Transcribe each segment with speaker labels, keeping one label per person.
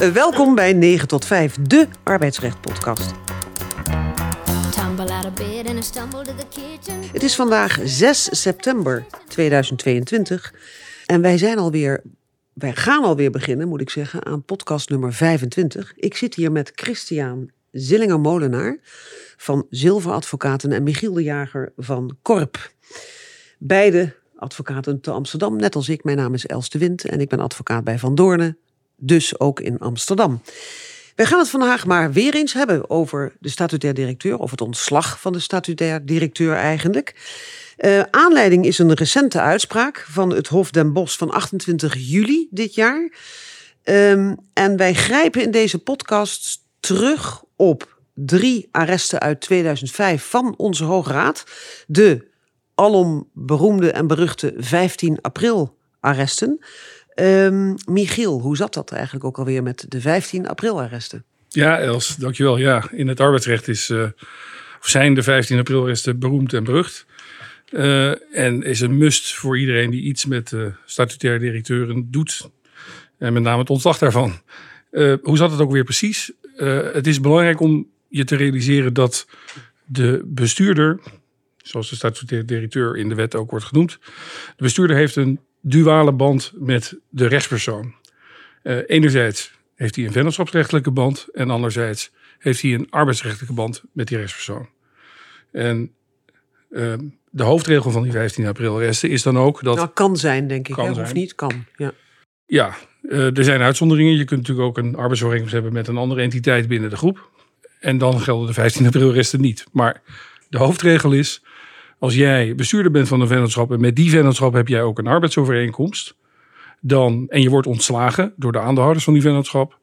Speaker 1: Uh, welkom bij 9 tot 5, de arbeidsrecht-podcast. Het is vandaag 6 september 2022 en wij zijn alweer, wij gaan alweer beginnen, moet ik zeggen, aan podcast nummer 25. Ik zit hier met Christian Zillinger-Molenaar van Zilveradvocaten en Michiel de Jager van Korp. Beide advocaten te Amsterdam, net als ik. Mijn naam is Els de Wind en ik ben advocaat bij Van Doornen, dus ook in Amsterdam. We gaan het vandaag maar weer eens hebben over de statutair directeur, of het ontslag van de statutair directeur eigenlijk. Uh, aanleiding is een recente uitspraak van het Hof Den Bosch van 28 juli dit jaar. Um, en wij grijpen in deze podcast terug op drie arresten uit 2005 van onze Hoge Raad. De alom beroemde en beruchte 15 april arresten. Um, Michiel, hoe zat dat eigenlijk ook alweer met de 15 april arresten?
Speaker 2: Ja, Els, dankjewel. Ja, in het arbeidsrecht is, uh, zijn de 15 april arresten beroemd en berucht. Uh, en is een must voor iedereen die iets met uh, statutaire directeuren doet. En met name het ontslag daarvan. hoe zat het ook weer precies? het is belangrijk om je te realiseren dat de bestuurder, zoals de statutaire directeur in de wet ook wordt genoemd, de bestuurder heeft een duale band met de rechtspersoon. Uh, enerzijds heeft hij een vennootschapsrechtelijke band en anderzijds heeft hij een arbeidsrechtelijke band met die rechtspersoon. En uh, de hoofdregel van die 15 april arresten is dan ook dat.
Speaker 1: Nou, kan zijn, denk ik. Kan Of niet, kan. Ja,
Speaker 2: ja uh, er zijn uitzonderingen. Je kunt natuurlijk ook een arbeidsovereenkomst hebben met een andere entiteit binnen de groep. En dan gelden de 15 april arresten niet. Maar de hoofdregel is als jij bestuurder bent van een vennootschap en met die vennootschap heb jij ook een arbeidsovereenkomst, dan, en je wordt ontslagen door de aandeelhouders van die vennootschap,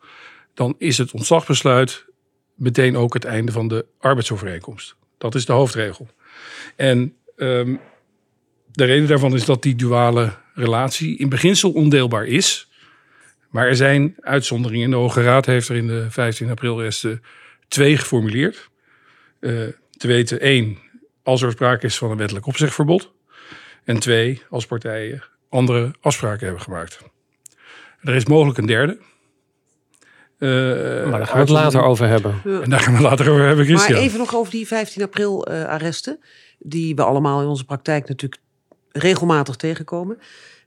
Speaker 2: dan is het ontslagbesluit meteen ook het einde van de arbeidsovereenkomst. Dat is de hoofdregel. En um, de reden daarvan is dat die duale relatie in beginsel ondeelbaar is. Maar er zijn uitzonderingen. De Hoge Raad heeft er in de 15 april resten twee geformuleerd. Uh, te weten, één, als er sprake is van een wettelijk opzegverbod. En twee, als partijen andere afspraken hebben gemaakt. Er is mogelijk een derde.
Speaker 3: Uh, maar daar gaan we het later over hebben.
Speaker 2: En daar gaan we het later over hebben, Christian.
Speaker 1: Maar even nog over die 15 april uh, arresten. Die we allemaal in onze praktijk natuurlijk regelmatig tegenkomen.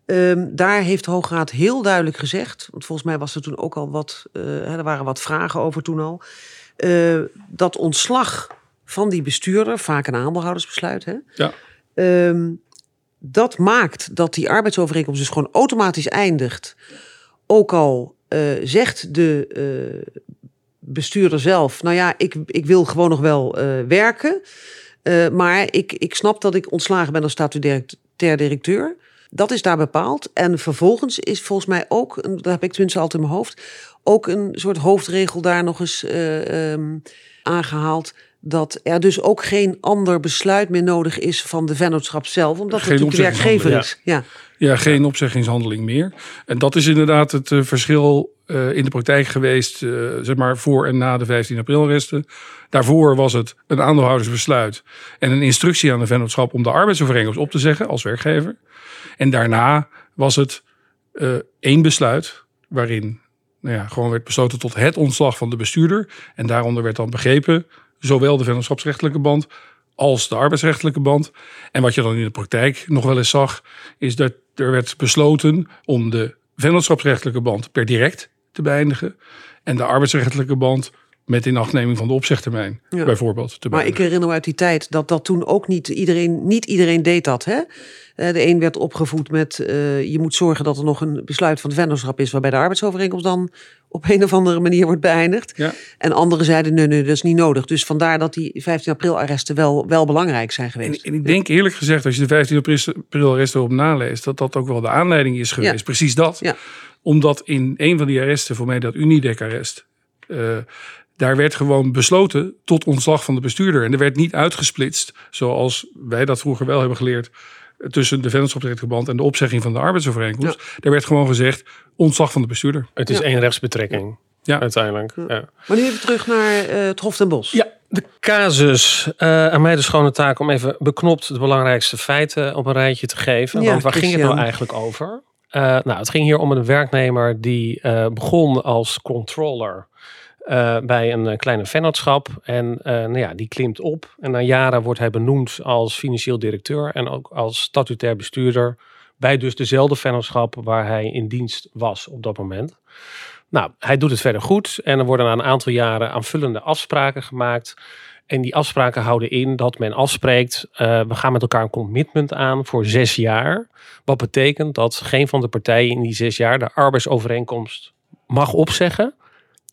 Speaker 1: Um, daar heeft de Hoograad heel duidelijk gezegd, want volgens mij was er toen ook al wat, uh, er waren wat vragen over toen al, uh, dat ontslag van die bestuurder, vaak een aandeelhoudersbesluit. Hè?
Speaker 2: Ja.
Speaker 1: Um, dat maakt dat die arbeidsovereenkomst dus gewoon automatisch eindigt. Ook al uh, zegt de uh, bestuurder zelf, nou ja, ik, ik wil gewoon nog wel uh, werken. maar ik, ik snap dat ik ontslagen ben als statutair directeur. Dat is daar bepaald. En vervolgens is volgens mij ook, dat heb ik tenminste altijd in mijn hoofd, ook een soort hoofdregel daar nog eens um, aangehaald dat er dus ook geen ander besluit meer nodig is van de vennootschap zelf, omdat het natuurlijk de werkgever is. Ja.
Speaker 2: ja, geen opzeggingshandeling meer. En dat is inderdaad het uh, verschil uh, in de praktijk geweest, uh, zeg maar voor en na de 15 april arresten. Daarvoor was het een aandeelhoudersbesluit en een instructie aan de vennootschap om de arbeidsovereenkomst op te zeggen als werkgever. En daarna was het één besluit waarin nou ja, gewoon werd besloten tot het ontslag van de bestuurder. En daaronder werd dan begrepen zowel de vennootschapsrechtelijke band als de arbeidsrechtelijke band. En wat je dan in de praktijk nog wel eens zag, is dat er werd besloten om de vennootschapsrechtelijke band per direct te beëindigen en de arbeidsrechtelijke band met inachtneming van de opzegtermijn, ja. bijvoorbeeld. Te
Speaker 1: maar ik herinner me uit die tijd dat dat toen ook niet iedereen, niet iedereen deed dat. Hè? Eh, de een werd opgevoed met uh, je moet zorgen dat er nog een besluit van de vennootschap is waarbij de arbeidsovereenkomst dan op een of andere manier wordt beëindigd.
Speaker 2: Ja.
Speaker 1: En anderen zeiden nee, nee, dat is niet nodig. Dus vandaar dat die 15 april arresten wel, wel belangrijk zijn geweest.
Speaker 2: En, en ik denk eerlijk gezegd, als je de 15 april arresten op naleest, dat dat ook wel de aanleiding is geweest.
Speaker 1: Ja.
Speaker 2: Precies dat.
Speaker 1: Ja.
Speaker 2: Omdat in een van die arresten, voor mij dat Unidec-arrest, uh, daar werd gewoon besloten tot ontslag van de bestuurder. En er werd niet uitgesplitst, zoals wij dat vroeger wel hebben geleerd, tussen de vennootschapsrechtelijke band en de opzegging van de arbeidsovereenkomst. Ja. Er werd gewoon gezegd ontslag van de bestuurder.
Speaker 3: Het is
Speaker 1: Ja.
Speaker 3: één rechtsbetrekking.
Speaker 2: Ja.
Speaker 3: Uiteindelijk. Ja.
Speaker 1: Maar nu even terug naar uh, het Hof ten Bos.
Speaker 3: Ja, de casus. Uh, aan mij de schone taak om even beknopt de belangrijkste feiten op een rijtje te geven.
Speaker 1: Ja,
Speaker 3: Want waar ging het nou eigenlijk over? Uh, nou, het ging hier om een werknemer die uh, begon als controller uh, bij een kleine vennootschap. En nou ja, die klimt op. En na jaren wordt hij benoemd als financieel directeur en ook als statutair bestuurder. Bij dus dezelfde vennootschap waar hij in dienst was op dat moment. Nou, hij doet het verder goed. En er worden na een aantal jaren aanvullende afspraken gemaakt. En die afspraken houden in dat men afspreekt, we gaan met elkaar een commitment aan voor zes jaar. Wat betekent dat geen van de partijen in die zes jaar de arbeidsovereenkomst mag opzeggen,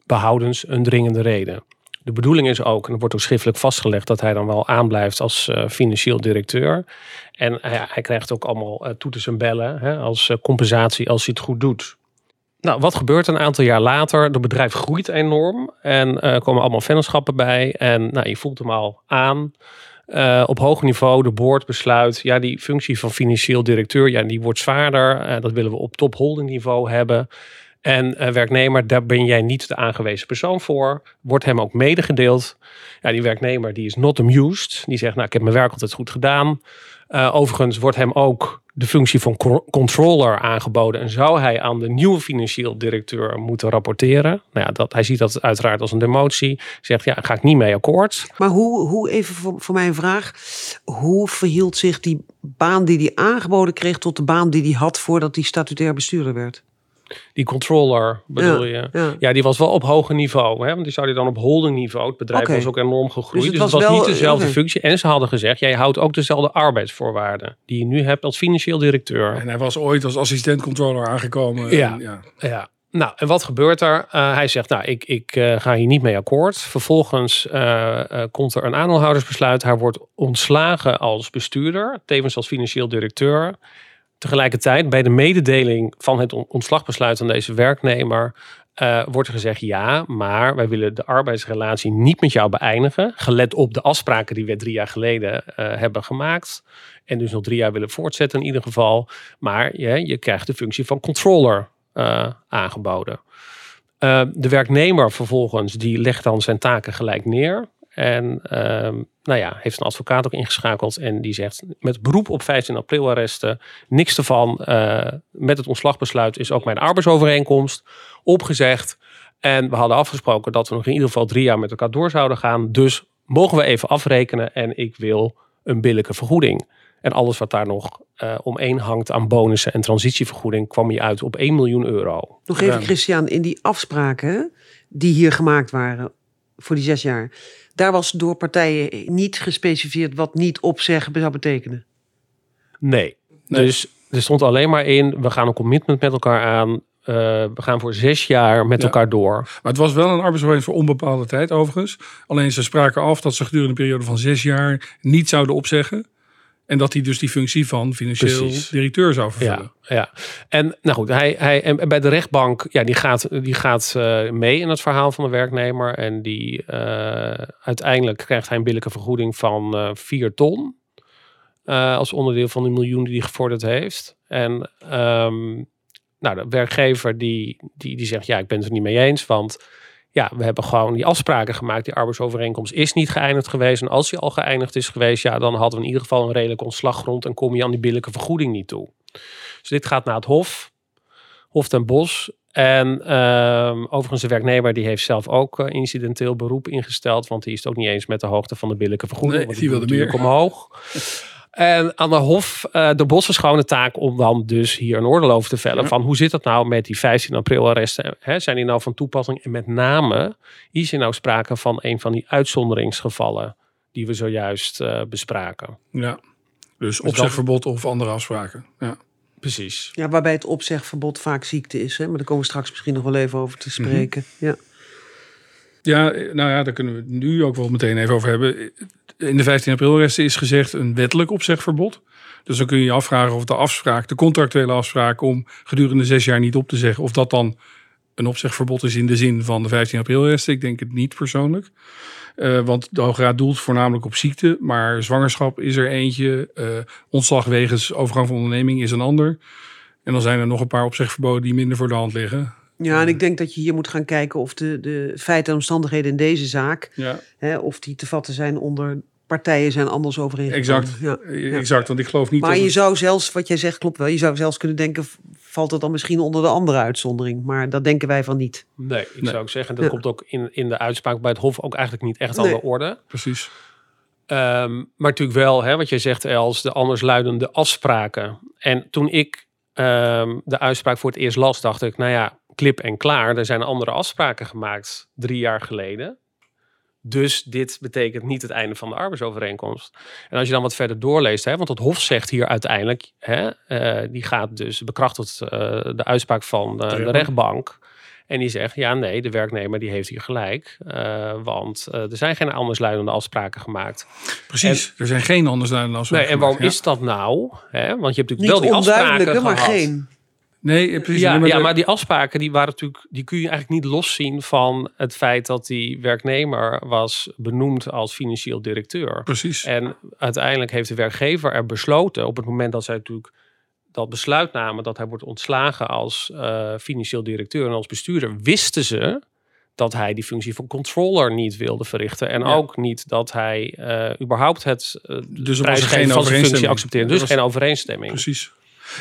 Speaker 3: behoudens een dringende reden. De bedoeling is ook, en er wordt ook schriftelijk vastgelegd, dat hij dan wel aanblijft als uh, financieel directeur. En hij, krijgt ook allemaal uh, toeters en bellen hè, als compensatie als hij het goed doet. Nou, wat gebeurt een aantal jaar later? Het bedrijf groeit enorm en er komen allemaal vennootschappen bij. En nou, je voelt hem al aan. Op hoog niveau, de board besluit, ja, die functie van financieel directeur, ja, die wordt zwaarder. Dat willen we op top holding niveau hebben. En uh, werknemer, daar ben jij niet de aangewezen persoon voor. Wordt hem ook medegedeeld. Ja, die werknemer die is not amused. Die zegt, nou, ik heb mijn werk altijd goed gedaan. overigens wordt hem ook de functie van controller aangeboden en zou hij aan de nieuwe financieel directeur moeten rapporteren. Nou ja, dat, hij ziet dat uiteraard als een demotie. Zegt ja, ga ik niet mee akkoord.
Speaker 1: Maar hoe, hoe even voor, voor mij een vraag, hoe verhield zich die baan die hij aangeboden kreeg tot de baan die hij had voordat hij statutair bestuurder werd?
Speaker 3: Die controller bedoel je? Ja. die was wel op hoger niveau. Hè? Want die zou die dan op holding niveau. Het bedrijf was ook enorm gegroeid. Dus het, dus was, het was niet dezelfde functie. En ze hadden gezegd, jij houdt ook dezelfde arbeidsvoorwaarden. Die je nu hebt als financieel directeur.
Speaker 2: En hij was ooit als assistent controller aangekomen.
Speaker 3: Ja, en, ja. ja. Nou, en wat gebeurt er? Uh, hij zegt, nou, ik, ik uh, ga hier niet mee akkoord. Vervolgens uh, komt er een aandeelhoudersbesluit. Hij wordt ontslagen als bestuurder, tevens als financieel directeur. Tegelijkertijd, bij de mededeling van het ontslagbesluit aan deze werknemer, uh, wordt er gezegd: ja, maar wij willen de arbeidsrelatie niet met jou beëindigen. Gelet op de afspraken die we drie jaar geleden uh, hebben gemaakt. En dus nog drie jaar willen voortzetten in ieder geval. Maar je, krijgt de functie van controller uh, aangeboden. de werknemer vervolgens die legt dan zijn taken gelijk neer. En ehm, nou ja, heeft een advocaat ook ingeschakeld. En die zegt met beroep op 15 april arresten. Niks ervan. Uh, met het ontslagbesluit is ook mijn arbeidsovereenkomst opgezegd. En we hadden afgesproken dat we nog in ieder geval drie jaar met elkaar door zouden gaan. Dus mogen we even afrekenen. En ik wil een billijke vergoeding. En alles wat daar nog uh, omheen hangt aan bonussen en transitievergoeding kwam je uit op 1 miljoen euro.
Speaker 1: Nog even, Christian, in die afspraken die hier gemaakt waren voor die zes jaar daar was door partijen niet gespecificeerd wat niet opzeggen zou betekenen.
Speaker 3: Nee. Dus er stond alleen maar in: we gaan een commitment met elkaar aan. Uh, we gaan voor zes jaar met elkaar door. Maar
Speaker 2: het was wel een arbeidsovereenkomst voor onbepaalde tijd overigens. Alleen ze spraken af dat ze gedurende een periode van zes jaar niet zouden opzeggen. En dat hij dus die functie van financieel directeur zou vervullen.
Speaker 3: Ja, ja. En nou goed, hij, hij, en bij de rechtbank, ja, die gaat, die gaat uh, mee in het verhaal van de werknemer. En die uh, uiteindelijk krijgt hij een billijke vergoeding van uh, 4 ton. Als onderdeel van de miljoen die hij gevorderd heeft. En um, nou, de werkgever die, die, die zegt, ja, ik ben het er niet mee eens. Want ja, we hebben gewoon die afspraken gemaakt. Die arbeidsovereenkomst is niet geëindigd geweest. En als die al geëindigd is geweest, ja, dan hadden we in ieder geval een redelijke ontslaggrond en kom je aan die billijke vergoeding niet toe. Dus dit gaat naar het Hof, Hof ten Bos. En uh, overigens, de werknemer die heeft zelf ook uh, incidenteel beroep ingesteld, want die is het ook niet eens met de hoogte van de billijke vergoeding.
Speaker 2: Nee, want die wilde meer
Speaker 3: omhoog. En aan de Hof, uh, de Bos is gewoon de taak om dan dus hier een oordeel over te vellen. Van hoe zit het nou met die 15 april arresten? Hè, zijn die nou van toepassing? En met name, is er nou sprake van een van die uitzonderingsgevallen die we zojuist uh, bespraken?
Speaker 2: Ja, dus, dus opzegverbod of andere afspraken. Ja.
Speaker 3: Precies.
Speaker 1: Ja, waarbij het opzegverbod vaak ziekte is. Hè? Maar daar komen we straks misschien nog wel even over te mhm. spreken. Ja.
Speaker 2: Ja, nou ja, daar kunnen we het nu ook wel meteen even over hebben. In de 15 april resten is gezegd een wettelijk opzegverbod. Dus dan kun je je afvragen of de afspraak, de contractuele afspraak om gedurende zes jaar niet op te zeggen, of dat dan een opzegverbod is in de zin van de 15 april resten. Ik denk het niet persoonlijk. Uh, want de Hoge Raad doelt voornamelijk op ziekte, maar zwangerschap is er eentje. Uh, ontslag wegens overgang van onderneming is een ander. En dan zijn er nog een paar opzegverboden die minder voor de hand liggen.
Speaker 1: Ja, en ik denk dat je hier moet gaan kijken of de, de feiten en omstandigheden in deze zaak, ja. hè, of die te vatten zijn onder partijen zijn anders overeengekomen.
Speaker 2: Exact.
Speaker 1: Ja.
Speaker 2: Exact, want ik geloof niet
Speaker 1: Maar
Speaker 2: dat
Speaker 1: je
Speaker 2: het-
Speaker 1: zou zelfs, wat jij zegt klopt wel, je zou zelfs kunnen denken, valt het dan misschien onder de andere uitzondering? Maar dat denken wij van niet.
Speaker 3: Nee, ik
Speaker 2: Nee.
Speaker 3: zou ook zeggen, dat
Speaker 1: Ja.
Speaker 3: komt ook in, in de uitspraak bij het Hof ook eigenlijk niet echt aan
Speaker 1: Nee.
Speaker 3: de orde.
Speaker 2: Precies.
Speaker 3: Ehm, maar natuurlijk wel, hè, wat jij zegt, Els, de andersluidende afspraken. En toen ik ehm, de uitspraak voor het eerst las, dacht ik, nou ja, klip en klaar. Er zijn andere afspraken gemaakt drie jaar geleden. Dus dit betekent niet het einde van de arbeidsovereenkomst. En als je dan wat verder doorleest, hè, want het Hof zegt hier uiteindelijk, hè, eh, die gaat dus bekrachtigt eh, de uitspraak van eh, de
Speaker 2: rechtbank.
Speaker 3: En die zegt, ja nee, de werknemer die heeft hier gelijk. eh, want er zijn geen andersluidende afspraken gemaakt.
Speaker 2: Precies. er zijn geen anders dan als
Speaker 3: Nee, en waarom is dat nou? Hè? Want je hebt natuurlijk
Speaker 1: Niet
Speaker 3: wel die afspraken
Speaker 1: onduidelijke, maar
Speaker 3: gehad.
Speaker 1: geen.
Speaker 2: Nee, eh, precies.
Speaker 3: Ja,
Speaker 2: Nee, maar
Speaker 3: ja,
Speaker 2: de-
Speaker 3: maar die afspraken die waren natuurlijk, die kun je eigenlijk niet loszien van het feit dat die werknemer was benoemd als financieel directeur.
Speaker 2: Precies.
Speaker 3: En uiteindelijk heeft de werkgever er besloten op het moment dat zij natuurlijk dat besluit namen dat hij wordt ontslagen als eh, financieel directeur en als bestuurder, wisten ze dat hij die functie van controller niet wilde verrichten. En
Speaker 2: Ja.
Speaker 3: ook niet dat hij eh, überhaupt het uh,
Speaker 2: Dus er was
Speaker 3: prijsgeven
Speaker 2: geen
Speaker 3: van zijn functie accepteerde.
Speaker 2: Er
Speaker 3: Dus
Speaker 2: was-
Speaker 3: geen overeenstemming.
Speaker 2: Precies.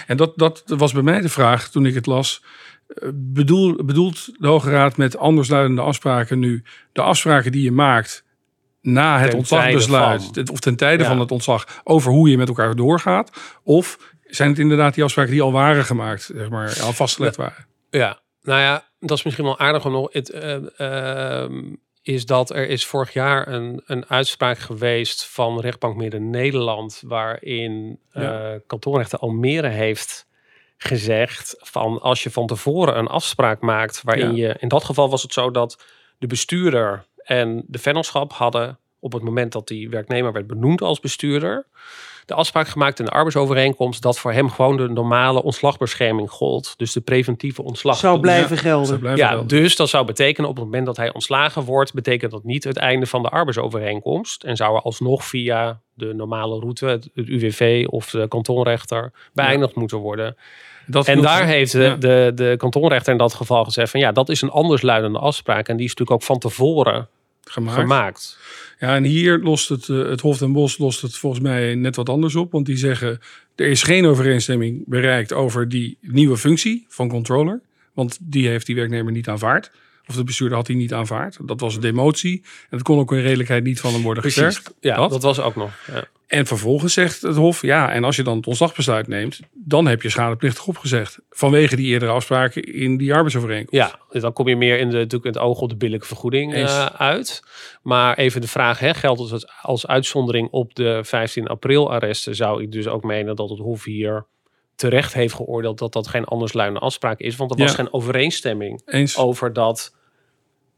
Speaker 2: En dat, dat was bij mij de vraag toen ik het las. Eh, Bedoel, bedoelt de Hoge Raad met andersluidende afspraken nu de afspraken die je maakt na het
Speaker 3: Ten van.
Speaker 2: of ten tijde
Speaker 3: Ja.
Speaker 2: van het ontslag, over hoe je met elkaar doorgaat? Of zijn het inderdaad die afspraken die al waren gemaakt, zeg maar, al vastgelegd waren?
Speaker 3: Ja, nou ja, dat is misschien wel aardig om nog. Het, eh, ehm, is dat er is vorig jaar een, een uitspraak geweest van rechtbank Midden-Nederland, waarin
Speaker 2: Ja.
Speaker 3: kantonrechter Almere heeft gezegd van als je van tevoren een afspraak maakt, waarin je, in dat geval was het zo dat de bestuurder en de vennootschap hadden op het moment dat die werknemer werd benoemd als bestuurder, de afspraak gemaakt in de arbeidsovereenkomst dat voor hem gewoon de normale ontslagbescherming gold. Dus de preventieve ontslag.
Speaker 1: Zou blijven
Speaker 2: Zou
Speaker 1: gelden.
Speaker 2: blijven
Speaker 3: Ja,
Speaker 2: gelden.
Speaker 3: dus dat zou betekenen op het moment dat hij ontslagen wordt, betekent dat niet het einde van de arbeidsovereenkomst. En zou er alsnog via de normale route, het, UWV of de kantonrechter, beëindigd moeten worden.
Speaker 2: Dat
Speaker 3: En daar heeft de,
Speaker 2: ja.
Speaker 3: de, de kantonrechter in dat geval gezegd van ja, dat is een andersluidende afspraak. En die is natuurlijk ook van tevoren
Speaker 2: gemaakt.
Speaker 3: gemaakt.
Speaker 2: Ja, en hier lost het, eh, het Hof den Bos lost het volgens mij net wat anders op. Want die zeggen, er is geen overeenstemming bereikt over die nieuwe functie van controller. Want die heeft die werknemer niet aanvaard. Of de bestuurder had die niet aanvaard. Dat was een demotie. En dat kon ook in redelijkheid niet van hem worden
Speaker 3: Precies.
Speaker 2: gevergd.
Speaker 3: Ja,
Speaker 2: Dat.
Speaker 3: dat was ook nog. Ja.
Speaker 2: En vervolgens zegt het Hof, ja, en als je dan het ontslagbesluit neemt, dan heb je schadeplichtig opgezegd. Vanwege die eerdere afspraken in die arbeidsovereenkomst.
Speaker 3: Ja, dus dan kom je meer in de, natuurlijk in het oog op de billijke vergoeding eh, uit. Maar even de vraag, hè, geldt het als uitzondering op de 15 april arresten? Zou ik dus ook menen dat het Hof hier terecht heeft geoordeeld dat dat geen andersluidende afspraak is? Want er was
Speaker 2: Ja.
Speaker 3: geen overeenstemming
Speaker 2: Eens.
Speaker 3: over dat...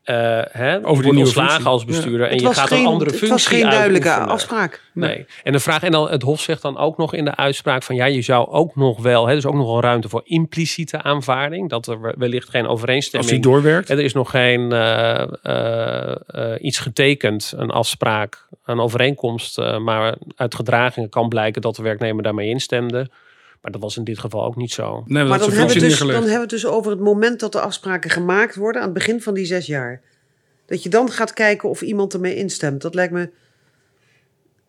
Speaker 3: eh hè,
Speaker 2: Over die
Speaker 3: ontslagen als bestuurder en
Speaker 1: Het
Speaker 3: je gaat een andere
Speaker 1: het
Speaker 3: functie
Speaker 1: was geen duidelijke
Speaker 3: uitoefenen.
Speaker 1: afspraak.
Speaker 3: Nee. En de vraag, en dan het Hof zegt dan ook nog in de uitspraak van ja, je zou ook nog wel, hè, dus ook nog wel ruimte voor impliciete aanvaarding, dat er wellicht geen
Speaker 2: Als
Speaker 3: overeenstemming
Speaker 2: die doorwerkt.
Speaker 3: er is nog geen eh, eh, eh, iets getekend, een afspraak, een overeenkomst. eh, maar uit gedragingen kan blijken dat de werknemer daarmee instemde. Maar dat was in dit geval ook niet zo.
Speaker 2: Nee,
Speaker 1: Maar
Speaker 2: maar
Speaker 1: dan hebben, dus, dan hebben we het dus over het moment dat de afspraken gemaakt worden aan het begin van die zes jaar. Dat je dan gaat kijken of iemand ermee instemt. Dat lijkt me.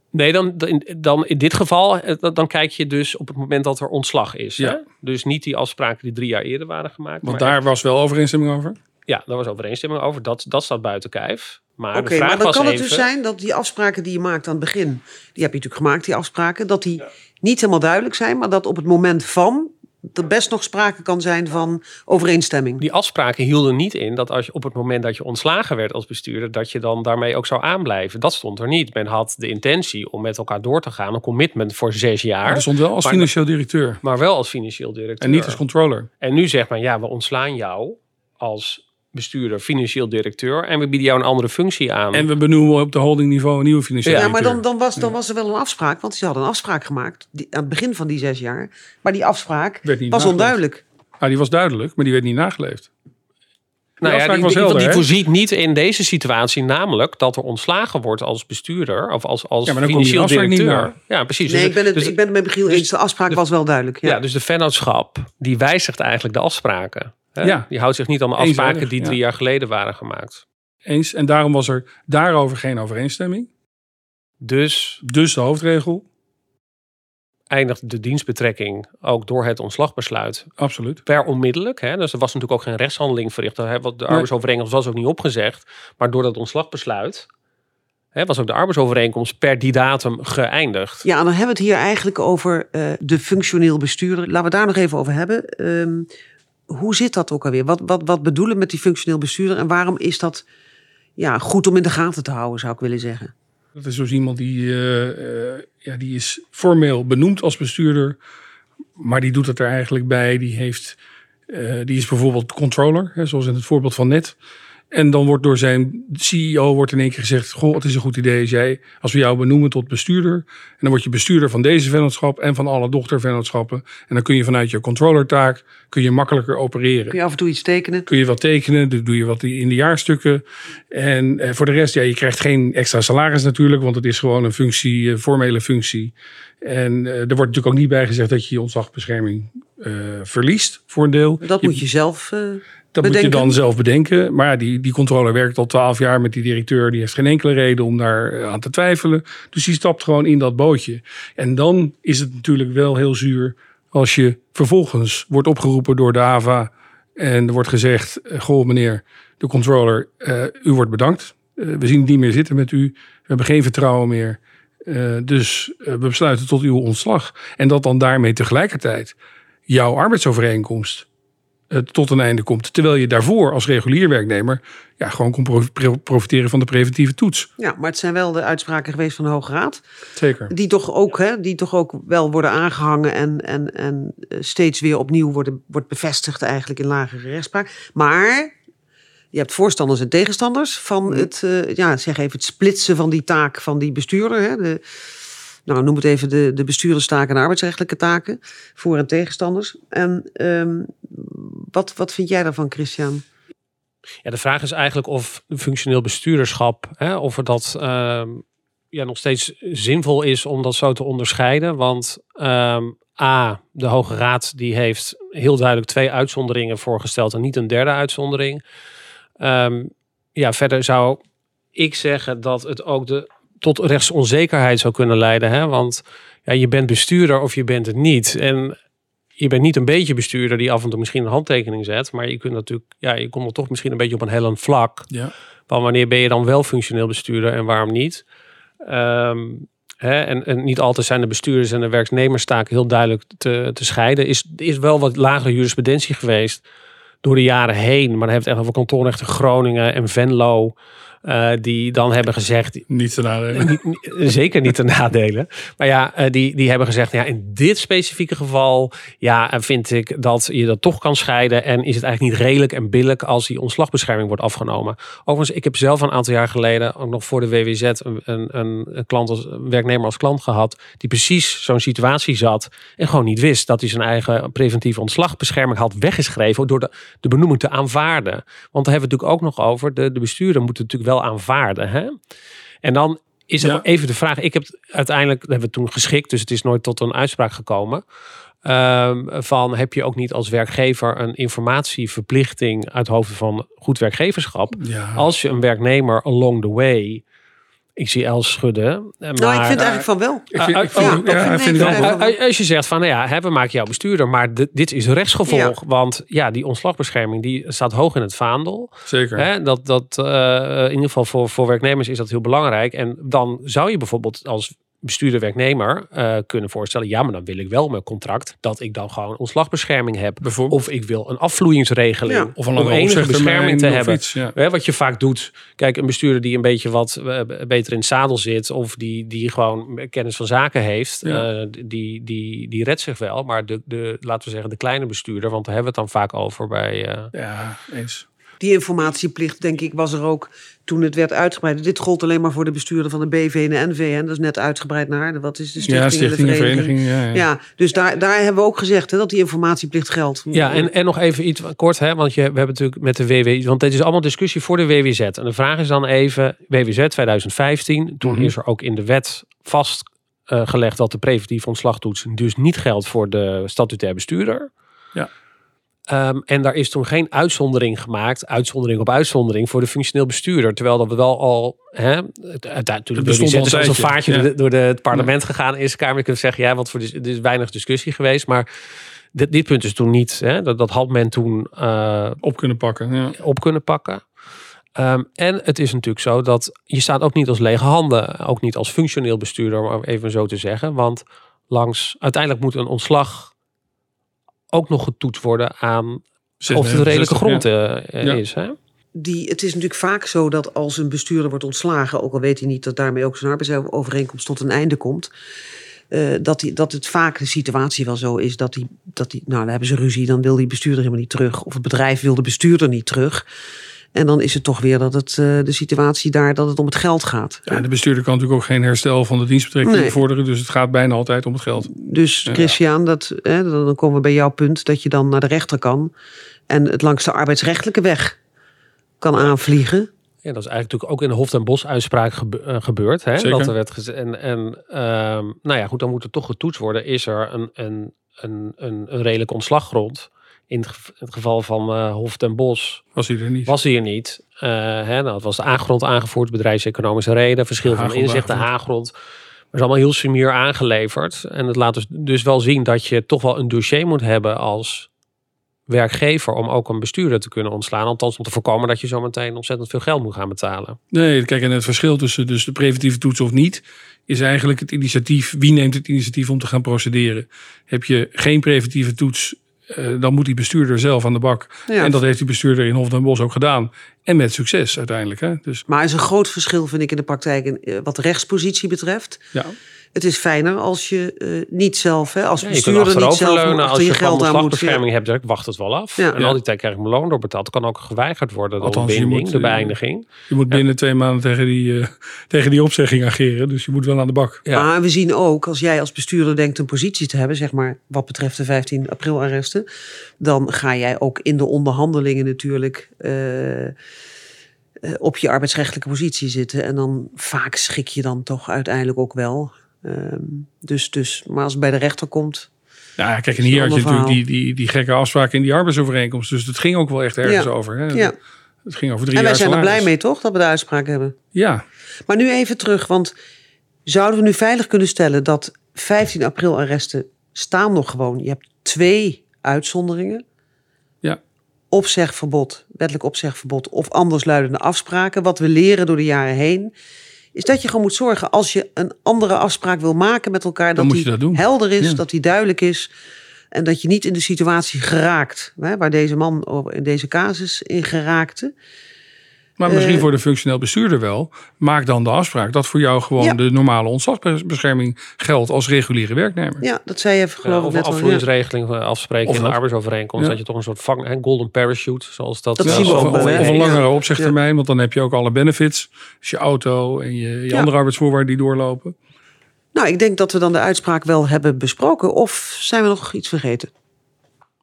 Speaker 3: Nee, dan, dan, in dit geval, eh, dan- kijk je dus op het moment dat er ontslag is.
Speaker 2: Ja.
Speaker 3: Hè? Dus niet die afspraken die drie jaar eerder waren gemaakt.
Speaker 2: Want
Speaker 3: maar
Speaker 2: daar was wel overeenstemming over.
Speaker 3: Ja, daar was overeenstemming over. Dat, dat staat buiten kijf. Maar vraag
Speaker 1: maar dan
Speaker 3: was
Speaker 1: kan het dus zijn dat die afspraken die je maakt aan het begin. Die heb je natuurlijk gemaakt, die afspraken. Dat die niet helemaal duidelijk zijn. Maar dat op het moment van. er best nog sprake kan zijn van overeenstemming.
Speaker 3: Die afspraken hielden niet in dat als je op het moment dat je ontslagen werd als bestuurder, dat je dan daarmee ook zou aanblijven. Dat stond er niet. Men had de intentie om met elkaar door te gaan, een commitment voor zes jaar,
Speaker 2: Maar er stond wel als
Speaker 3: Maar-
Speaker 2: financieel directeur.
Speaker 3: maar wel als financieel directeur.
Speaker 2: En niet als controller.
Speaker 3: En nu zegt men, ja, we ontslaan jou als bestuurder, financieel directeur, en we bieden jou een andere functie aan.
Speaker 2: En we benoemen op de holdingniveau een nieuwe financieel
Speaker 1: Ja, maar
Speaker 2: directeur.
Speaker 1: dan, dan, was, dan was er wel een afspraak. Want ze hadden een afspraak gemaakt die, aan het begin van die zes jaar. Maar die afspraak
Speaker 2: Werd niet
Speaker 1: was
Speaker 2: nageleefd.
Speaker 1: onduidelijk.
Speaker 2: Ah, die was duidelijk, maar die werd niet nageleefd.
Speaker 3: nou ja, die,
Speaker 2: was
Speaker 3: die,
Speaker 2: helder,
Speaker 3: die
Speaker 2: hè?
Speaker 3: voorziet niet in deze situatie, namelijk dat er ontslagen wordt als bestuurder of als, als
Speaker 2: Ja, maar dan
Speaker 3: financieel
Speaker 2: die afspraak niet
Speaker 3: directeur.
Speaker 2: na.
Speaker 3: Ja, precies.
Speaker 1: Nee,
Speaker 3: Dus-
Speaker 1: ik ben het,
Speaker 3: dus-
Speaker 1: ik ben het met Michiel eens. De afspraak was wel duidelijk. Ja.
Speaker 3: Ja, dus de vennootschap die wijzigt eigenlijk de afspraken. Hè?
Speaker 2: Ja.
Speaker 3: Die houdt zich niet aan de
Speaker 2: Eenzijdig,
Speaker 3: afspraken die
Speaker 2: ja.
Speaker 3: drie jaar geleden waren gemaakt.
Speaker 2: Eens. En daarom was er daarover geen overeenstemming.
Speaker 3: Dus
Speaker 2: Dus de hoofdregel,
Speaker 3: eindigt de dienstbetrekking ook door het ontslagbesluit
Speaker 2: absoluut.
Speaker 3: per onmiddellijk. Hè? Dus er was natuurlijk ook geen rechtshandeling verricht. Hè, want De arbeidsovereenkomst was ook niet opgezegd. Maar door dat ontslagbesluit hè, was ook de arbeidsovereenkomst per die datum geëindigd.
Speaker 1: Ja, en dan hebben we het hier eigenlijk over eh, de functioneel bestuurder. Laten we het daar nog even over hebben. Ehm, hoe zit dat ook alweer? Wat, wat, wat bedoelen we met die functioneel bestuurder? En waarom is dat ja, goed om in de gaten te houden, zou ik willen zeggen?
Speaker 2: Dat is dus iemand die, eh, eh, ja, die is formeel benoemd als bestuurder, maar die doet het er eigenlijk bij. Die, heeft, eh, die is bijvoorbeeld controller, hè, zoals in het voorbeeld van net. En dan wordt door zijn CEO wordt in één keer gezegd: Goh, het is een goed idee als jij, als we jou benoemen tot bestuurder. En dan word je bestuurder van deze vennootschap en van alle dochtervennootschappen. En dan kun je vanuit je controllertaak kun je makkelijker opereren
Speaker 1: Kun je af en toe iets tekenen?
Speaker 2: kun je wat tekenen, dan doe je wat in de jaarstukken. En eh, voor de rest, ja, je krijgt geen extra salaris natuurlijk, want het is gewoon een functie, een formele functie. En eh, er wordt natuurlijk ook niet bij gezegd dat je je ontslagbescherming eh, verliest voor een deel.
Speaker 1: Dat moet je zelf. eh,
Speaker 2: Dat moet je
Speaker 1: bedenken.
Speaker 2: dan zelf bedenken. Maar ja, die, die controller werkt al twaalf jaar met die directeur. Die heeft geen enkele reden om daar eh, aan te twijfelen. Dus die stapt gewoon in dat bootje. En dan is het natuurlijk wel heel zuur als je vervolgens wordt opgeroepen door de AVA. En er wordt gezegd, eh, goh meneer de controller, eh, u wordt bedankt. We zien het niet meer zitten met u. We hebben geen vertrouwen meer. Dus we besluiten tot uw ontslag. En dat dan daarmee tegelijkertijd jouw arbeidsovereenkomst tot een einde komt. Terwijl je daarvoor als regulier werknemer ja, gewoon kon pro- pro- profiteren van de preventieve toets.
Speaker 1: ja, maar het zijn wel de uitspraken geweest van de Hoge Raad.
Speaker 2: Zeker.
Speaker 1: Die toch ook, hè, die toch ook wel worden aangehangen en, en, en eh, steeds weer opnieuw worden, wordt bevestigd eigenlijk in lagere rechtspraak. Maar je hebt voorstanders en tegenstanders van het, eh, ja, zeg even het splitsen van die taak van die bestuurder. Hè, de, nou, noem het even de, de bestuurderstaken en arbeidsrechtelijke taken. Voor- en tegenstanders. En ehm, wat, wat vind jij daarvan, Christian?
Speaker 3: Ja, de vraag is eigenlijk of functioneel bestuurderschap, hè, of er dat ehm, ja, nog steeds zinvol is om dat zo te onderscheiden. Want ehm, A, de Hoge Raad die heeft heel duidelijk twee uitzonderingen voorgesteld en niet een derde uitzondering. Ja, verder zou ik zeggen dat het ook de, tot rechtsonzekerheid zou kunnen leiden. Hè? Want ja, je bent bestuurder of je bent het niet. En je bent niet een beetje bestuurder die af en toe misschien een handtekening zet. Maar je kunt natuurlijk, ja, je komt er toch misschien een beetje op een hellend vlak.
Speaker 2: Ja.
Speaker 3: Van wanneer ben je dan wel functioneel bestuurder en waarom niet? Ehm, hè, en, en niet altijd zijn de bestuurders en de werknemerstaken heel duidelijk te, te scheiden. Is, is wel wat lagere jurisprudentie geweest door de jaren heen. Maar dan het echt over kantonrechten Groningen en Venlo. Eh, die dan hebben gezegd,
Speaker 2: Niet te nadelen.
Speaker 3: niet, niet- zeker niet te nadelen. Maar ja, eh, die, die hebben gezegd, ja, in dit specifieke geval, ja, eh, vind ik dat je dat toch kan scheiden. En is het eigenlijk niet redelijk en billig als die ontslagbescherming wordt afgenomen. Overigens, ik heb zelf een aantal jaar geleden, ook nog voor de WWZ, een, een, een, klant als, een werknemer als klant gehad. Die precies zo'n situatie zat en gewoon niet wist dat hij zijn eigen preventieve ontslagbescherming had weggeschreven door de, de benoeming te aanvaarden. Want daar hebben we het natuurlijk ook nog over. De, de bestuurder moet het natuurlijk wel aanvaarden. Hè? En dan is er
Speaker 2: Ja.
Speaker 3: even de vraag. Ik heb uiteindelijk dat hebben we toen geschikt, dus het is nooit tot een uitspraak gekomen. Ehm, van heb je ook niet als werkgever een informatieverplichting uit hoofde van goed werkgeverschap?
Speaker 2: Ja.
Speaker 3: Als je een werknemer along the way. Ik zie Els schudden. eh,
Speaker 1: nou, ik
Speaker 3: maar-
Speaker 1: vind eigenlijk van wel.
Speaker 3: Eh, eh, Als je zegt van, nou ja, hè, we maken jou bestuurder, maar dit- dit is rechtsgevolg. Want ja, die ontslagbescherming die staat hoog in het vaandel.
Speaker 2: Zeker.
Speaker 3: Hè, dat, dat, eh, in ieder geval voor, voor werknemers is dat heel belangrijk. En dan zou je bijvoorbeeld als bestuurder werknemer eh, kunnen voorstellen, ja, maar dan wil ik wel mijn contract dat ik dan gewoon ontslagbescherming heb. Of ik wil een afvloeingsregeling
Speaker 1: Ja.
Speaker 2: Of een
Speaker 3: om enige bescherming te hebben.
Speaker 2: iets, ja.
Speaker 3: Wat je vaak doet. Kijk, een bestuurder die een beetje wat eh, beter in het zadel zit. Of die, die gewoon kennis van zaken heeft.
Speaker 2: Ja.
Speaker 3: eh, die, die, die redt zich wel. Maar de, de, laten we zeggen, de kleine bestuurder. Want daar hebben we het dan vaak over bij...
Speaker 2: Ja, eens.
Speaker 1: Die informatieplicht, denk ik, was er ook toen het werd uitgebreid. Dit gold alleen maar voor de bestuurder van de BV en de NV. En dat is net uitgebreid naar, de- wat is de stichting,
Speaker 2: Ja,
Speaker 1: en de
Speaker 2: stichting en
Speaker 1: vereniging.
Speaker 2: vereniging. Ja, ja.
Speaker 1: Ja, dus daar, daar hebben we ook gezegd hè, dat die informatieplicht geldt.
Speaker 3: Ja, en, en nog even iets kort, hè, want je, we hebben natuurlijk met de WW, want dit is allemaal discussie voor de WWZ. En de vraag is dan even, WWZ 2015, toen
Speaker 2: Mhm.
Speaker 3: is er ook in de wet vastgelegd dat de preventieve ontslagtoets dus niet geldt voor de statutair bestuurder.
Speaker 2: Ja.
Speaker 3: Ehm, en daar is toen geen uitzondering gemaakt, uitzondering op uitzondering, voor de functioneel bestuurder. Terwijl dat we wel al, hè, het, het, natuurlijk
Speaker 2: al
Speaker 3: is als een vaartje
Speaker 2: ja.
Speaker 3: door, de- door de, het parlement gegaan is. Kamer kunnen zeggen, ja, wat voor dis- er is weinig discussie geweest. Maar dit, dit punt is toen niet, hè, dat, dat had men toen eh,
Speaker 2: Op kunnen pakken. Ja.
Speaker 3: op kunnen pakken. Ehm, en het is natuurlijk zo dat je staat ook niet als lege handen, ook niet als functioneel bestuurder, om even zo te zeggen. Want langs, uiteindelijk moet een ontslag ook nog getoetst worden aan of het redelijke
Speaker 2: 66,
Speaker 3: grond
Speaker 2: ja.
Speaker 3: eh,
Speaker 2: Ja.
Speaker 3: is. Hè?
Speaker 1: Die, het is natuurlijk vaak zo dat als een bestuurder wordt ontslagen, ook al weet hij niet dat daarmee ook zijn arbeidsovereenkomst tot een einde komt, eh, dat, die, dat het vaak de situatie wel zo is dat die, dat die, nou dan hebben ze ruzie, dan wil die bestuurder helemaal niet terug, of het bedrijf wil de bestuurder niet terug. En dan is het toch weer dat het eh, de situatie daar dat het om het geld gaat.
Speaker 2: Ja, de bestuurder kan natuurlijk ook geen herstel van de dienstbetrekking
Speaker 1: Nee.
Speaker 2: vorderen. Dus het gaat bijna altijd om het geld.
Speaker 1: Dus
Speaker 2: Ja.
Speaker 1: Christian, dat, hè, dan komen we bij jouw punt dat je dan naar de rechter kan en het langs de arbeidsrechtelijke weg kan aanvliegen.
Speaker 3: Ja, dat is eigenlijk natuurlijk ook in de Hof en Bos uitspraak eh, gebeurd. Hè?
Speaker 2: Zeker.
Speaker 3: Dat er werd en, en ehm, nou ja, goed, dan moet er toch getoetst worden. Is er een, een, een, een, een redelijke ontslaggrond? In het, gev- het geval van eh Hof en Bos
Speaker 2: Was hij er niet.
Speaker 3: was hij er niet. Eh, hè, nou, het was de aangrond aangevoerd, bedrijfseconomische reden, verschil van
Speaker 2: Haaggrond
Speaker 3: inzicht, de
Speaker 2: aangevoerd.
Speaker 3: haaggrond. Maar is allemaal heel sumier aangeleverd. En het laat dus, dus wel zien dat je toch wel een dossier moet hebben als werkgever om ook een bestuurder te kunnen ontslaan. Althans om te voorkomen dat je zometeen ontzettend veel geld moet gaan betalen.
Speaker 2: Nee, kijk, en het verschil tussen dus de preventieve toets of niet, is eigenlijk het initiatief. Wie neemt het initiatief om te gaan procederen? Heb je geen preventieve toets, eh, dan moet die bestuurder zelf aan de bak.
Speaker 1: Ja.
Speaker 2: En dat heeft die bestuurder in Hof den Bosch ook gedaan. En met succes uiteindelijk. Hè? Dus
Speaker 1: Maar er is een groot verschil, vind ik, in de praktijk in, eh, wat de rechtspositie betreft.
Speaker 2: ja,
Speaker 1: Het is fijner als je eh, niet zelf, hè, als
Speaker 3: Ja, je kunt
Speaker 1: bestuurder niet zelf achter
Speaker 3: als
Speaker 1: je
Speaker 3: je
Speaker 1: geld aan moet.
Speaker 3: ontslagbescherming hebt. Ik wacht het wel af.
Speaker 1: Ja.
Speaker 3: En
Speaker 2: Ja.
Speaker 3: al die tijd krijg ik mijn loon doorbetaald. Kan ook geweigerd worden. De
Speaker 2: Althans,
Speaker 3: ontbinding,
Speaker 2: moet,
Speaker 3: de
Speaker 2: eh,
Speaker 3: beëindiging.
Speaker 2: je moet binnen twee maanden tegen die, eh, tegen die opzegging ageren. Dus je moet wel aan de bak.
Speaker 3: Ja.
Speaker 1: Maar we zien ook, als jij als bestuurder denkt een positie te hebben, zeg maar wat betreft de 15 april arresten, dan ga jij ook in de onderhandelingen natuurlijk op je arbeidsrechtelijke positie zitten. En dan vaak schik je dan toch uiteindelijk ook wel. Ehm, dus, dus, maar als het bij de rechter komt,
Speaker 2: Ja, kijk, en hier had je natuurlijk die, die, die gekke afspraken in die arbeidsovereenkomst. Dus het ging ook wel echt ergens
Speaker 1: Ja.
Speaker 2: over. Hè?
Speaker 1: ja.
Speaker 2: Het ging over drie
Speaker 1: En wij
Speaker 2: jaar
Speaker 1: zijn er blij mee toch, dat we de uitspraak hebben.
Speaker 2: Ja,
Speaker 1: Maar nu even terug, want zouden we nu veilig kunnen stellen dat 15 april arresten staan nog gewoon? Je hebt twee uitzonderingen.
Speaker 2: Ja.
Speaker 1: Opzegverbod, wettelijk opzegverbod of andersluidende afspraken. Wat we leren door de jaren heen, is dat je gewoon moet zorgen als je een andere afspraak wil maken met elkaar, dat
Speaker 2: moet
Speaker 1: die
Speaker 2: je dat doen.
Speaker 1: helder is,
Speaker 2: Ja.
Speaker 1: dat die duidelijk is. En dat je niet in de situatie geraakt, hè, waar deze man in deze casus in geraakte.
Speaker 2: Maar misschien
Speaker 1: Eh,
Speaker 2: voor de functioneel bestuurder wel. Maak dan de afspraak dat voor jou gewoon
Speaker 1: Ja.
Speaker 2: de normale ontslagbescherming geldt als reguliere werknemer.
Speaker 1: Ja, dat zei je even geloof ik
Speaker 3: of
Speaker 1: net al. ja.
Speaker 3: afvloeingsregeling afspreken
Speaker 2: Of
Speaker 3: in de arbeidsovereenkomst.
Speaker 2: Ja.
Speaker 3: Dat je toch een soort vang, hè, golden parachute, zoals dat,
Speaker 1: Dat
Speaker 3: eh,
Speaker 1: zien we
Speaker 3: zo
Speaker 2: of,
Speaker 1: ook
Speaker 2: of, of een langere opzegtermijn, want dan heb je ook alle benefits. Dus je auto en je, je
Speaker 1: Ja.
Speaker 2: andere arbeidsvoorwaarden die doorlopen.
Speaker 1: Nou, ik denk dat we dan de uitspraak wel hebben besproken. Of zijn we nog iets vergeten?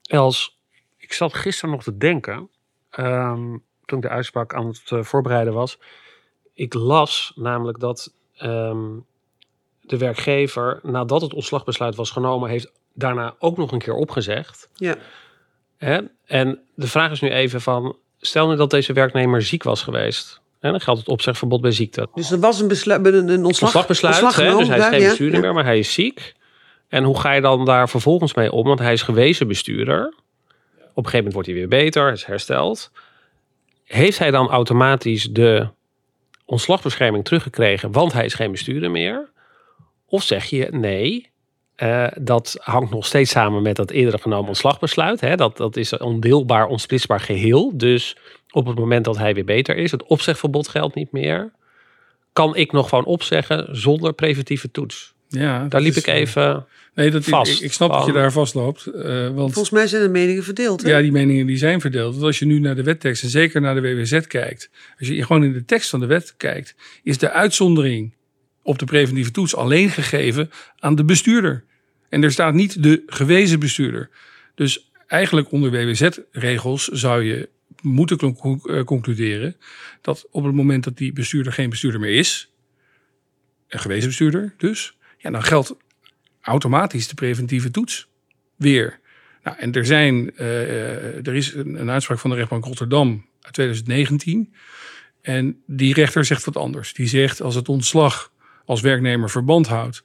Speaker 3: Els, ik zat gisteren nog te denken, ehm, toen ik de uitspraak aan het eh, voorbereiden was. Ik las namelijk dat ehm, de werkgever, nadat het ontslagbesluit was genomen, heeft daarna ook nog een keer opgezegd.
Speaker 1: Ja.
Speaker 3: Hè? En de vraag is nu even van, stel nu dat deze werknemer ziek was geweest. Hè, dan geldt het opzegverbod bij ziekte.
Speaker 1: Dus er was een, beslu- een, een ontslag,
Speaker 3: Ontslagbesluit,
Speaker 1: ontslag
Speaker 3: hè, dus hij is geen bestuurder
Speaker 1: ja.
Speaker 3: meer, maar hij is ziek. En hoe ga je dan daar vervolgens mee om? Want hij is gewezen bestuurder. Op een gegeven moment wordt hij weer beter, is hersteld. Heeft hij dan automatisch de ontslagbescherming teruggekregen, want hij is geen bestuurder meer? Of zeg je nee, eh, dat hangt nog steeds samen met dat eerder genomen ontslagbesluit. Hè? Dat, dat is een ondeelbaar, onsplitsbaar geheel. Dus op het moment dat hij weer beter is, het opzegverbod geldt niet meer. Kan ik nog gewoon opzeggen zonder preventieve toets?
Speaker 2: Ja,
Speaker 3: Daar liep
Speaker 2: is,
Speaker 3: ik even.
Speaker 2: Nee, dat,
Speaker 3: vast.
Speaker 2: Ik, ik snap dat je
Speaker 3: Van-
Speaker 2: daar vastloopt. eh, want
Speaker 1: Volgens mij zijn de meningen verdeeld. Hè?
Speaker 2: Ja, die meningen die zijn verdeeld. Want als je nu naar de wettekst en zeker naar de WWZ kijkt, als je gewoon in de tekst van de wet kijkt, is de uitzondering op de preventieve toets alleen gegeven aan de bestuurder. En er staat niet de gewezen bestuurder. Dus eigenlijk onder WWZ-regels zou je moeten eh, concluderen dat op het moment dat die bestuurder geen bestuurder meer is, een gewezen bestuurder dus, dan geldt automatisch de preventieve toets weer. Nou, en er, zijn, uh, er is een, een, uitspraak van de rechtbank Rotterdam uit 2019. En die rechter zegt wat anders. Die zegt als het ontslag als werknemer verband houdt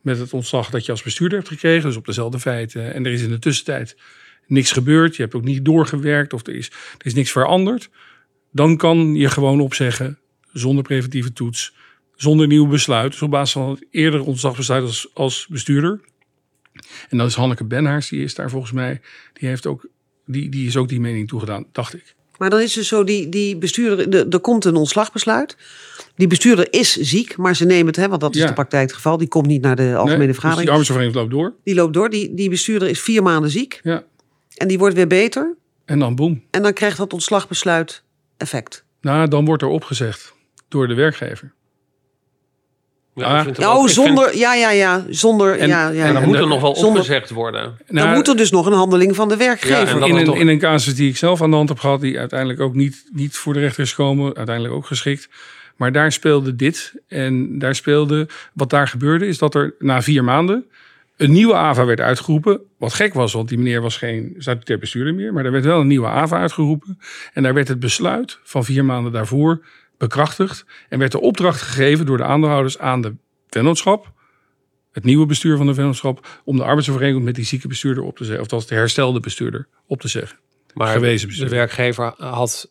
Speaker 2: met het ontslag dat je als bestuurder hebt gekregen, dus op dezelfde feiten, en er is in de tussentijd niks gebeurd, je hebt ook niet doorgewerkt of er is, er is niks veranderd, dan kan je gewoon opzeggen zonder preventieve toets, zonder nieuw besluit, dus op basis van het eerdere ontslagbesluit als, als bestuurder. En dan is Hanneke Benhaars, die is daar volgens mij, die, heeft ook, die, die is ook die mening toegedaan, dacht ik.
Speaker 1: Maar dan is het zo, die, die bestuurder, er komt een ontslagbesluit. Die bestuurder is ziek, maar ze nemen het, hè, want dat is de praktijk het geval. Die komt niet naar de algemene nee, vergadering. Dus
Speaker 2: die arbeidsvereniging loopt door.
Speaker 1: Die loopt door. Die, die bestuurder is vier maanden ziek.
Speaker 2: Ja.
Speaker 1: En die wordt weer beter.
Speaker 2: En dan boem.
Speaker 1: En dan krijgt dat ontslagbesluit effect.
Speaker 2: Nou, dan wordt er opgezegd door de werkgever.
Speaker 1: Ja, ja oh, zonder, ja, ja, ja, zonder,
Speaker 3: en,
Speaker 1: ja, ja.
Speaker 3: En dan moet er nog wel zonder, opgezegd worden.
Speaker 1: Nou, dan moet er dus nog een handeling van de werkgever.
Speaker 2: Ja, in, een, in een casus die ik zelf aan de hand heb gehad, die uiteindelijk ook niet, niet voor de rechter is gekomen, uiteindelijk ook geschikt. Maar daar speelde dit. En daar speelde, wat daar gebeurde, is dat er na vier maanden een nieuwe AVA werd uitgeroepen. Wat gek was, want die meneer was geen statutair bestuurder meer. Maar er werd wel een nieuwe AVA uitgeroepen. En daar werd het besluit van vier maanden daarvoor bekrachtigd. En werd de opdracht gegeven door de aandeelhouders aan de vennootschap. Het nieuwe bestuur van de vennootschap. Om de arbeidsovereenkomst met die zieke bestuurder op te zeggen. Of als de herstelde bestuurder op te zeggen.
Speaker 3: Maar gewezen de werkgever had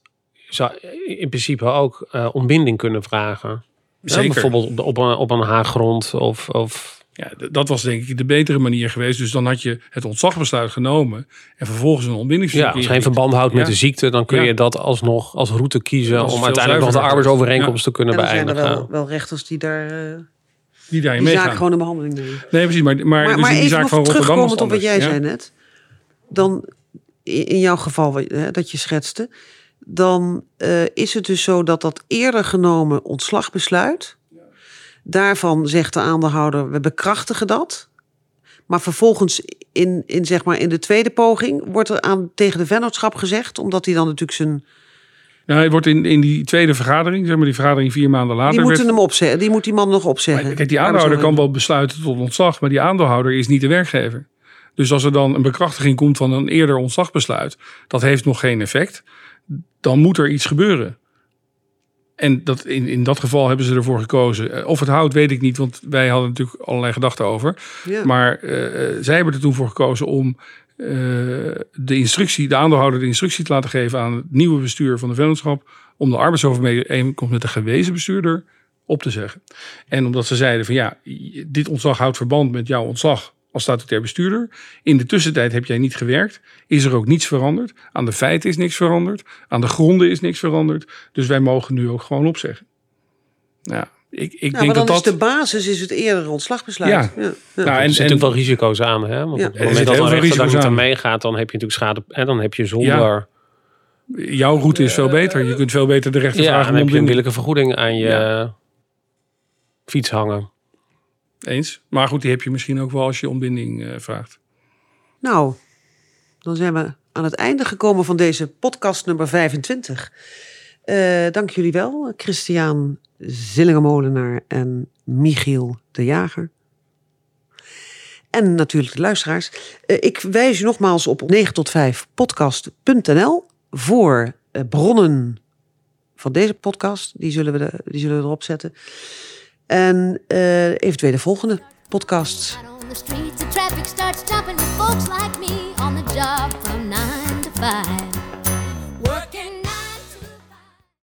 Speaker 3: zou in principe ook uh, ontbinding kunnen vragen. Zeker. bijvoorbeeld op, op, een, op een haaggrond of, of
Speaker 2: ja, dat was denk ik de betere manier geweest. Dus dan had je het ontslagbesluit genomen en vervolgens een ontbindingsverzoek.
Speaker 3: Ja, als geen verband houdt met de ziekte, dan kun je dat alsnog als route kiezen om uiteindelijk nog de arbeidsovereenkomst te kunnen beëindigen.
Speaker 1: Er zijn er wel, wel rechters die daar. Uh,
Speaker 2: die daarin
Speaker 1: die
Speaker 2: meegaan.
Speaker 1: zaak gewoon in behandeling nemen.
Speaker 2: Nee, precies. Maar, maar, maar, dus maar die zaak van Rotterdam op
Speaker 1: wat jij zei net. Dan in jouw geval hè, dat je schetste. Dan uh, is het dus zo dat dat eerder genomen ontslagbesluit Daarvan zegt de aandeelhouder, we bekrachtigen dat. Maar vervolgens in, in, zeg maar in de tweede poging wordt er aan, tegen de vennootschap gezegd, omdat hij dan natuurlijk zijn...
Speaker 2: Nou, hij wordt in, in die tweede vergadering, zeg maar die vergadering vier maanden later...
Speaker 1: Die moeten hem opzeggen, die moet die man nog opzeggen.
Speaker 2: kijk, die aandeelhouder kan wel besluiten tot ontslag, maar die aandeelhouder is niet de werkgever. Dus als er dan een bekrachtiging komt van een eerder ontslagbesluit, dat heeft nog geen effect, dan moet er iets gebeuren. En dat, in, in dat geval hebben ze ervoor gekozen. Eh, of het houdt, weet ik niet, want wij hadden natuurlijk allerlei gedachten over. Maar uh, zij hebben er toen voor gekozen om uh, de instructie, de aandeelhouder de instructie te laten geven aan het nieuwe bestuur van de vennootschap. om de arbeidsovereenkomst met de gewezen bestuurder op te zeggen. En omdat ze zeiden van ja, dit ontslag houdt verband met jouw ontslag als statutair bestuurder. In de tussentijd heb jij niet gewerkt. Is er ook niets veranderd. Aan de feiten is niks veranderd. Aan de gronden is niks veranderd. Dus wij mogen nu ook gewoon opzeggen. Ja, ik, ik
Speaker 1: nou,
Speaker 2: denk
Speaker 1: dan
Speaker 2: dat
Speaker 1: is de basis is het eerdere ontslagbesluit.
Speaker 2: Ja. ja. Nou,
Speaker 3: en, er zitten natuurlijk wel risico's aan. Hè? Want ja. op het moment dat een rechter daar aan meegaat, dan heb je natuurlijk schade. En dan heb je zonder...
Speaker 2: Jouw route is veel beter. Je kunt veel beter de rechter
Speaker 3: ja,
Speaker 2: vragen.
Speaker 3: dan heb je een billijke vergoeding aan je fiets hangen.
Speaker 2: Eens. Maar goed, die heb je misschien ook wel als je ontbinding uh, vraagt.
Speaker 1: Nou, dan zijn we aan het einde gekomen van deze podcast nummer 25. Uh, dank jullie wel, Christian Zillingemolenaar en Michiel de Jager. En natuurlijk de luisteraars. Uh, ik wijs je nogmaals op 9 tot 5 podcast.nl voor bronnen van deze podcast. Die zullen we, die zullen we erop zetten. En uh, eventueel de volgende podcasts. the traffic like me on the job from 9 to 5.